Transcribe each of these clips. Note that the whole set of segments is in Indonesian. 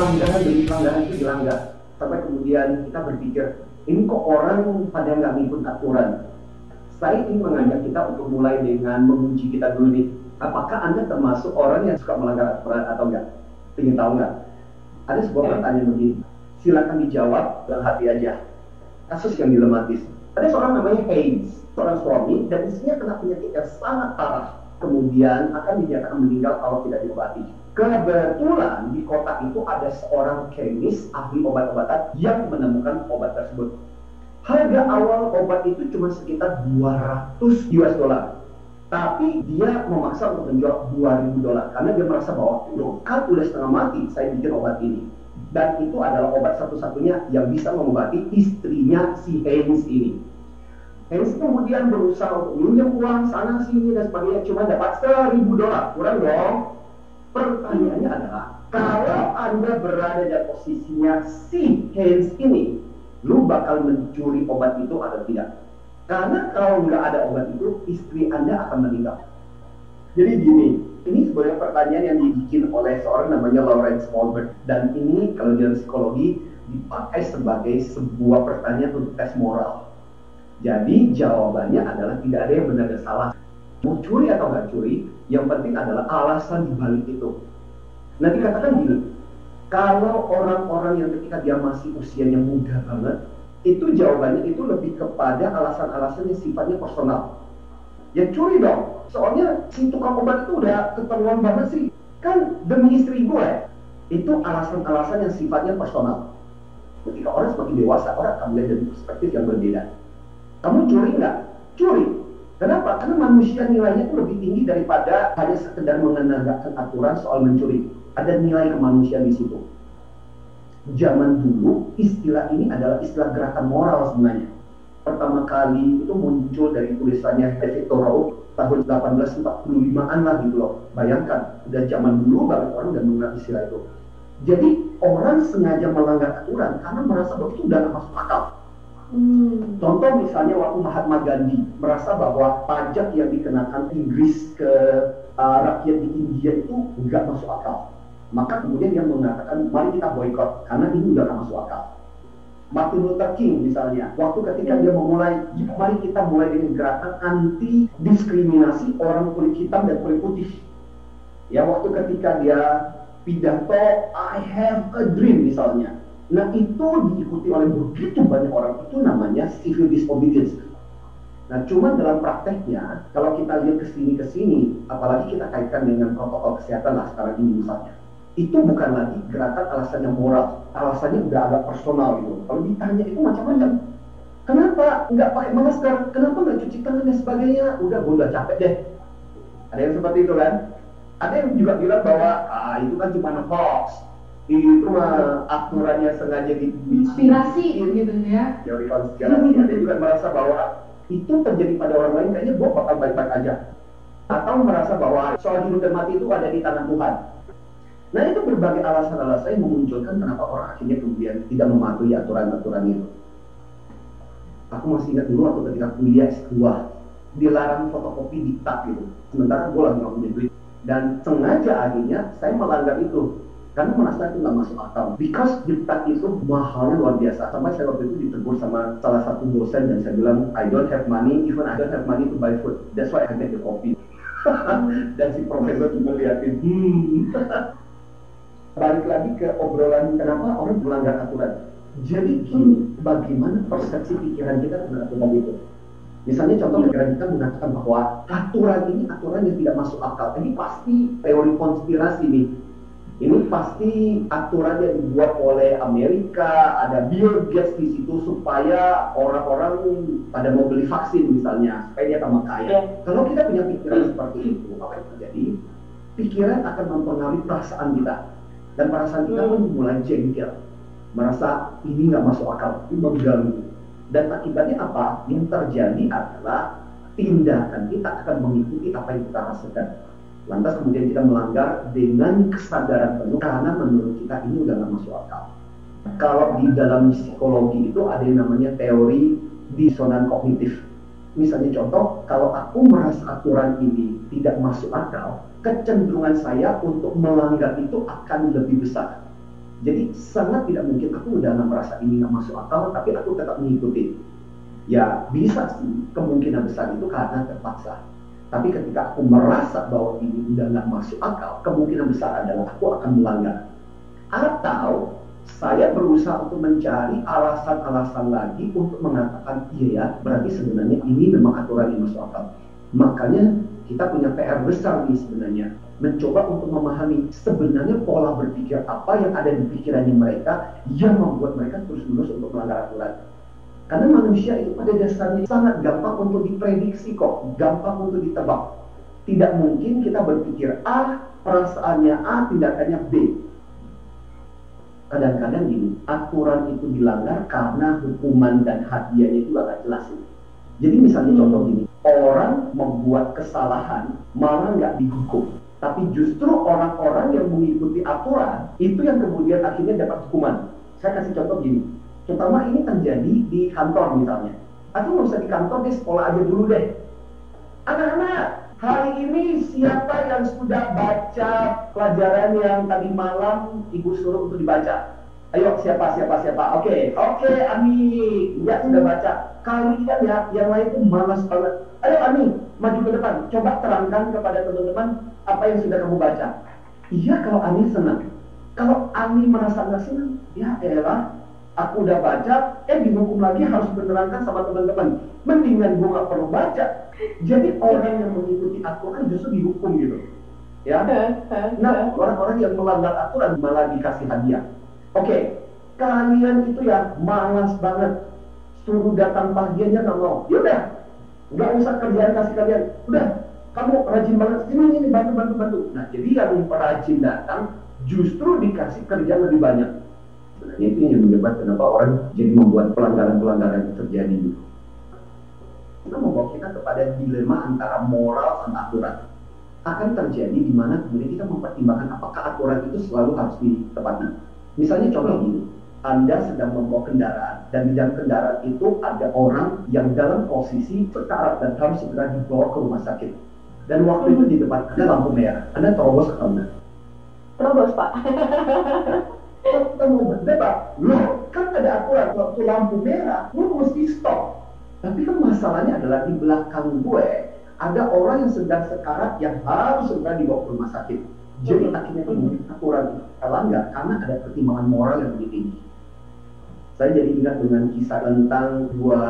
pelanggaran demi pelanggaran itu dilanggar sampai kemudian kita berpikir ini kok orang pada nggak ngikut aturan? Saya ingin mengajak kita untuk mulai dengan menguji kita dulu nih. Apakah anda termasuk orang yang suka melanggar aturan atau enggak ingin tahu nggak? Ada sebuah pertanyaan begini. Silakan dijawab dengan hati aja. Kasus yang dilematis. Ada seorang namanya Haynes seorang suami dan istrinya kena penyakit yang sangat parah. Kemudian akan dinyatakan meninggal kalau tidak diobati Kebetulan di kota itu ada seorang kemis ahli obat-obatan yang menemukan obat tersebut. Harga awal obat itu cuma sekitar 200 US dollar. Tapi dia memaksa untuk menjual 2000 dolar karena dia merasa bahwa loh kan udah setengah mati saya bikin obat ini. Dan itu adalah obat satu-satunya yang bisa mengobati istrinya si Haynes ini. Haynes kemudian berusaha untuk minjem uang sana sini dan sebagainya cuma dapat 1000 dolar kurang dong Pertanyaannya adalah, kalau Anda berada di posisinya si Haynes ini, lu bakal mencuri obat itu atau tidak? Karena kalau nggak ada obat itu, istri Anda akan meninggal. Jadi gini, ini sebenarnya pertanyaan yang dibikin oleh seorang namanya Lawrence Goldberg. Dan ini kalau dalam psikologi dipakai sebagai sebuah pertanyaan untuk tes moral. Jadi jawabannya adalah tidak ada yang benar dan salah. Mau curi atau nggak curi, yang penting adalah alasan dibalik itu. Nah dikatakan gini, kalau orang-orang yang ketika dia masih usianya muda banget, itu jawabannya itu lebih kepada alasan-alasan yang sifatnya personal. Ya curi dong, soalnya si tukang obat itu udah keterlaluan banget sih. Kan demi istri gue, itu alasan-alasan yang sifatnya personal. Ketika orang semakin dewasa, orang akan melihat dari perspektif yang berbeda. Kamu curi nggak? Curi. Kenapa? Karena manusia nilainya itu lebih tinggi daripada hanya sekedar menegakkan aturan soal mencuri. Ada nilai kemanusiaan di situ. Zaman dulu istilah ini adalah istilah gerakan moral sebenarnya. Pertama kali itu muncul dari tulisannya David Thoreau tahun 1845-an lah gitu loh. Bayangkan, udah zaman dulu banget orang udah mengenal istilah itu. Jadi orang sengaja melanggar aturan karena merasa bahwa itu udah masuk akal Hmm. Contoh misalnya waktu Mahatma Gandhi merasa bahwa pajak yang dikenakan Inggris ke uh, rakyat di India itu nggak masuk akal. Maka kemudian dia mengatakan mari kita boykot karena ini udah nggak masuk akal. Martin Luther King misalnya, waktu ketika dia memulai, mari kita mulai dengan gerakan anti diskriminasi orang kulit hitam dan kulit putih. Ya waktu ketika dia pidato I have a dream misalnya, Nah itu diikuti oleh begitu banyak orang itu namanya civil disobedience. Nah cuma dalam prakteknya kalau kita lihat ke sini ke sini, apalagi kita kaitkan dengan protokol kesehatan lah sekarang ini misalnya, itu bukan lagi gerakan alasan yang moral, alasannya udah agak personal gitu. Kalau ditanya itu macam-macam. Kenapa nggak pakai masker? Kenapa nggak cuci tangan dan sebagainya? Udah, gue udah capek deh. Ada yang seperti itu kan? Ada yang juga bilang bahwa ah itu kan cuma hoax, itu mah aturannya sengaja dibikin. Inspirasi gitu ya. Teori konspirasi ada juga merasa bahwa itu terjadi pada orang lain kayaknya gue bakal baik-baik aja. Atau merasa bahwa soal hidup dan mati itu ada di tangan Tuhan. Nah itu berbagai alasan-alasan yang memunculkan kenapa orang akhirnya kemudian tidak mematuhi aturan-aturan itu. Aku masih ingat dulu waktu ketika kuliah S2 dilarang fotokopi diktat gitu. Sementara gue lagi nggak punya duit. Dan sengaja akhirnya saya melanggar itu karena merasa itu nggak masuk akal. Because diktat itu mahalnya luar biasa. Sampai saya waktu itu ditegur sama salah satu dosen dan saya bilang, I don't have money, even I don't have money to buy food. That's why I get the coffee. dan si profesor cuma liatin, hmm. Balik lagi ke obrolan kenapa orang melanggar aturan. Jadi gini, bagaimana persepsi pikiran kita terhadap aturan itu? Misalnya contoh pikiran kita mengatakan bahwa aturan ini aturan yang tidak masuk akal. Ini pasti teori konspirasi nih ini pasti aturan yang dibuat oleh Amerika, ada Bill Gates di situ supaya orang-orang pada mau beli vaksin misalnya, supaya dia tambah kaya. Yeah. Kalau kita punya pikiran seperti itu, apa yang terjadi? Pikiran akan mempengaruhi perasaan kita. Dan perasaan kita pun hmm. mulai jengkel. Merasa ini nggak masuk akal, ini mengganggu. Dan akibatnya apa? Yang terjadi adalah tindakan kita akan mengikuti apa yang kita rasakan Lantas kemudian kita melanggar dengan kesadaran penuh karena menurut kita ini udah gak masuk akal. Kalau di dalam psikologi itu ada yang namanya teori disonan kognitif. Misalnya contoh, kalau aku merasa aturan ini tidak masuk akal, kecenderungan saya untuk melanggar itu akan lebih besar. Jadi sangat tidak mungkin aku udah nggak merasa ini nggak masuk akal, tapi aku tetap mengikuti. Ya bisa sih kemungkinan besar itu karena terpaksa. Tapi ketika aku merasa bahwa ini udah masuk akal, kemungkinan besar adalah aku akan melanggar. Atau saya berusaha untuk mencari alasan-alasan lagi untuk mengatakan iya ya, berarti sebenarnya ini memang aturan yang masuk akal. Makanya kita punya PR besar nih sebenarnya mencoba untuk memahami sebenarnya pola berpikir apa yang ada di pikirannya mereka yang membuat mereka terus-menerus untuk melanggar aturan. Karena manusia itu pada dasarnya sangat gampang untuk diprediksi kok, gampang untuk ditebak. Tidak mungkin kita berpikir A, perasaannya A, tindakannya B. Kadang-kadang gini, aturan itu dilanggar karena hukuman dan hadiahnya itu agak jelas. Jadi misalnya hmm. contoh gini, orang membuat kesalahan malah nggak dihukum tapi justru orang-orang yang mengikuti aturan itu yang kemudian akhirnya dapat hukuman. Saya kasih contoh gini, terutama ini terjadi di kantor misalnya. Atau nggak usah di kantor, di sekolah aja dulu deh. Anak-anak, hari ini siapa yang sudah baca pelajaran yang tadi malam ibu suruh untuk dibaca? Ayo siapa siapa siapa? Oke, okay. oke okay, Ami, ya sudah baca. Kalian ya, yang lain itu malas banget. Ayo Ami, maju ke depan. Coba terangkan kepada teman-teman apa yang sudah kamu baca. Iya kalau Ani senang. Kalau Ani merasa nggak senang, ya elah, aku udah baca, eh dihukum lagi harus menerangkan sama teman-teman. Mendingan gue nggak perlu baca. Jadi orang yang mengikuti aturan justru dihukum gitu. Ya. Nah, orang-orang yang melanggar aturan malah dikasih hadiah. Oke, okay. kalian itu ya malas banget. Suruh datang pagi aja nggak mau. Yaudah, nggak usah kerjaan kasih kalian. Udah, kamu rajin banget ini ini bantu bantu bantu nah jadi yang rajin datang justru dikasih kerja lebih banyak sebenarnya itu yang menyebabkan kenapa orang jadi membuat pelanggaran-pelanggaran itu terjadi itu membawa kita kepada dilema antara moral dan aturan akan terjadi di mana kemudian kita mempertimbangkan apakah aturan itu selalu harus ditepati misalnya contoh gini anda sedang membawa kendaraan dan di dalam kendaraan itu ada orang yang dalam posisi sekarat dan harus segera dibawa ke rumah sakit dan waktu itu di depan ada lampu merah. Anda terobos atau enggak? Terobos, Pak. Tunggu, Pak. Loh, kan ada aturan waktu lampu merah, lu mesti stop. Tapi kan masalahnya adalah di belakang gue ada orang yang sedang sekarat yang harus segera dibawa ke rumah sakit. Jadi akhirnya kemudian aturan terlanggar karena ada pertimbangan moral yang lebih tinggi. Saya jadi ingat dengan kisah tentang dua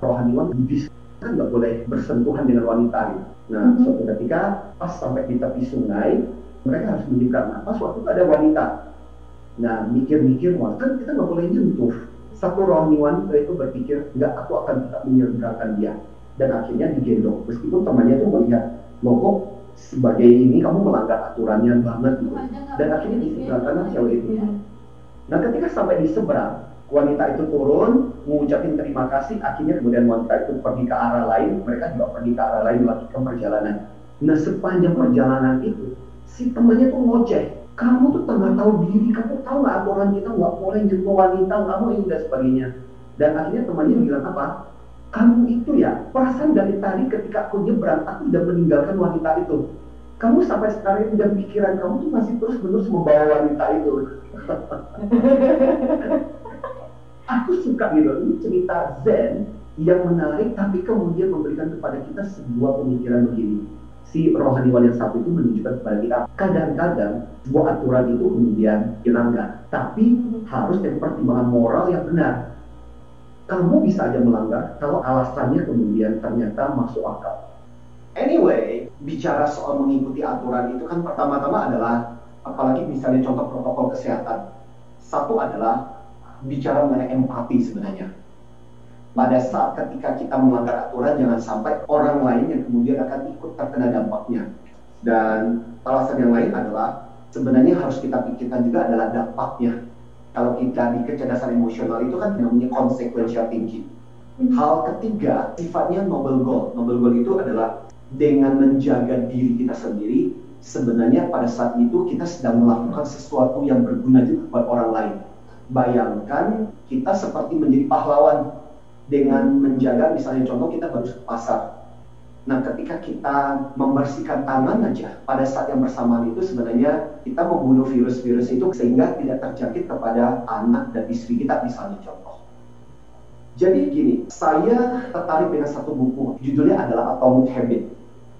rohaniwan Buddhis kan nggak boleh bersentuhan dengan wanita gitu. Nah, mm -hmm. suatu ketika pas sampai di tepi sungai, mereka harus menyeberang. Nah, pas waktu itu ada wanita. Nah, mikir-mikir, wah kan kita nggak boleh nyentuh. Satu rohani wanita itu berpikir, nggak aku akan tetap menyeberangkan dia. Dan akhirnya digendong. Meskipun temannya itu melihat, loh kok sebagai ini kamu melanggar aturannya banget gitu. Dan akhirnya diseberangkan cewek itu. Iya. Nah, ketika sampai di seberang, wanita itu turun, mengucapkan terima kasih, akhirnya kemudian wanita itu pergi ke arah lain, mereka juga pergi ke arah lain melanjutkan perjalanan. Nah sepanjang perjalanan itu, si temannya tuh ngoceh, kamu tuh tengah tahu diri, kamu tahu nggak aturan kita nggak boleh nyentuh wanita, nggak mau ini dan sebagainya. Dan akhirnya temannya bilang apa? Kamu itu ya, perasaan dari tadi ketika aku nyebrang, aku sudah meninggalkan wanita itu. Kamu sampai sekarang dan pikiran kamu tuh masih terus menerus membawa wanita itu. aku suka gitu ini cerita Zen yang menarik tapi kemudian memberikan kepada kita sebuah pemikiran begini si rohaniwan yang satu itu menunjukkan kepada kita kadang-kadang sebuah aturan itu kemudian dilanggar. Tapi harus ada pertimbangan moral yang benar. Kamu bisa aja melanggar kalau alasannya kemudian ternyata masuk akal. Anyway bicara soal mengikuti aturan itu kan pertama-tama adalah apalagi misalnya contoh protokol kesehatan. Satu adalah bicara mengenai empati sebenarnya. Pada saat ketika kita melanggar aturan, jangan sampai orang lain yang kemudian akan ikut terkena dampaknya. Dan alasan yang lain adalah sebenarnya harus kita pikirkan juga adalah dampaknya. Kalau kita di kecerdasan emosional itu kan namanya consequential thinking. Hmm. Hal ketiga sifatnya noble goal. Noble goal itu adalah dengan menjaga diri kita sendiri, sebenarnya pada saat itu kita sedang melakukan sesuatu yang berguna juga buat orang lain bayangkan kita seperti menjadi pahlawan dengan menjaga misalnya contoh kita baru ke pasar Nah, ketika kita membersihkan tangan aja, pada saat yang bersamaan itu sebenarnya kita membunuh virus-virus itu sehingga tidak terjangkit kepada anak dan istri kita misalnya contoh. Jadi gini, saya tertarik dengan satu buku, judulnya adalah Atomic Habit.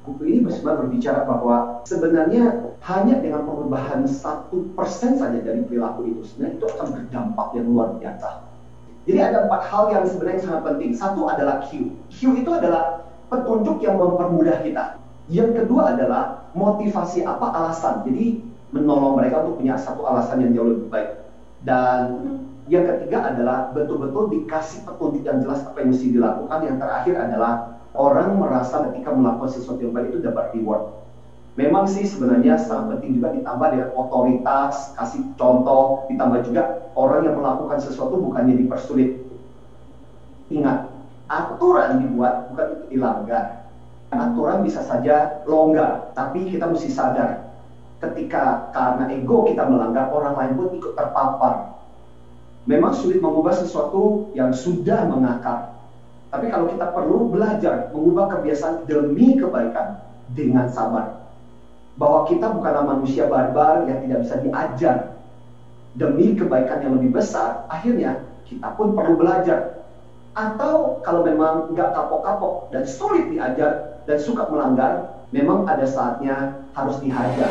Buku ini sebenarnya berbicara bahwa sebenarnya hanya dengan perubahan satu persen saja dari perilaku itu, sebenarnya itu akan berdampak yang luar biasa. Jadi ada empat hal yang sebenarnya sangat penting. Satu adalah Q. Q itu adalah petunjuk yang mempermudah kita. Yang kedua adalah motivasi apa alasan. Jadi menolong mereka untuk punya satu alasan yang jauh lebih baik. Dan yang ketiga adalah betul-betul dikasih petunjuk yang jelas apa yang mesti dilakukan. Yang terakhir adalah orang merasa ketika melakukan sesuatu yang baik itu dapat reward. Memang sih sebenarnya sangat penting juga ditambah dengan otoritas, kasih contoh, ditambah juga orang yang melakukan sesuatu bukannya dipersulit. Ingat, aturan dibuat bukan untuk dilanggar. Aturan bisa saja longgar, tapi kita mesti sadar ketika karena ego kita melanggar, orang lain pun ikut terpapar. Memang sulit mengubah sesuatu yang sudah mengakar. Tapi kalau kita perlu belajar mengubah kebiasaan demi kebaikan dengan sabar. Bahwa kita bukanlah manusia barbar yang tidak bisa diajar. Demi kebaikan yang lebih besar, akhirnya kita pun perlu belajar atau kalau memang nggak kapok-kapok dan sulit diajar dan suka melanggar, memang ada saatnya harus dihajar.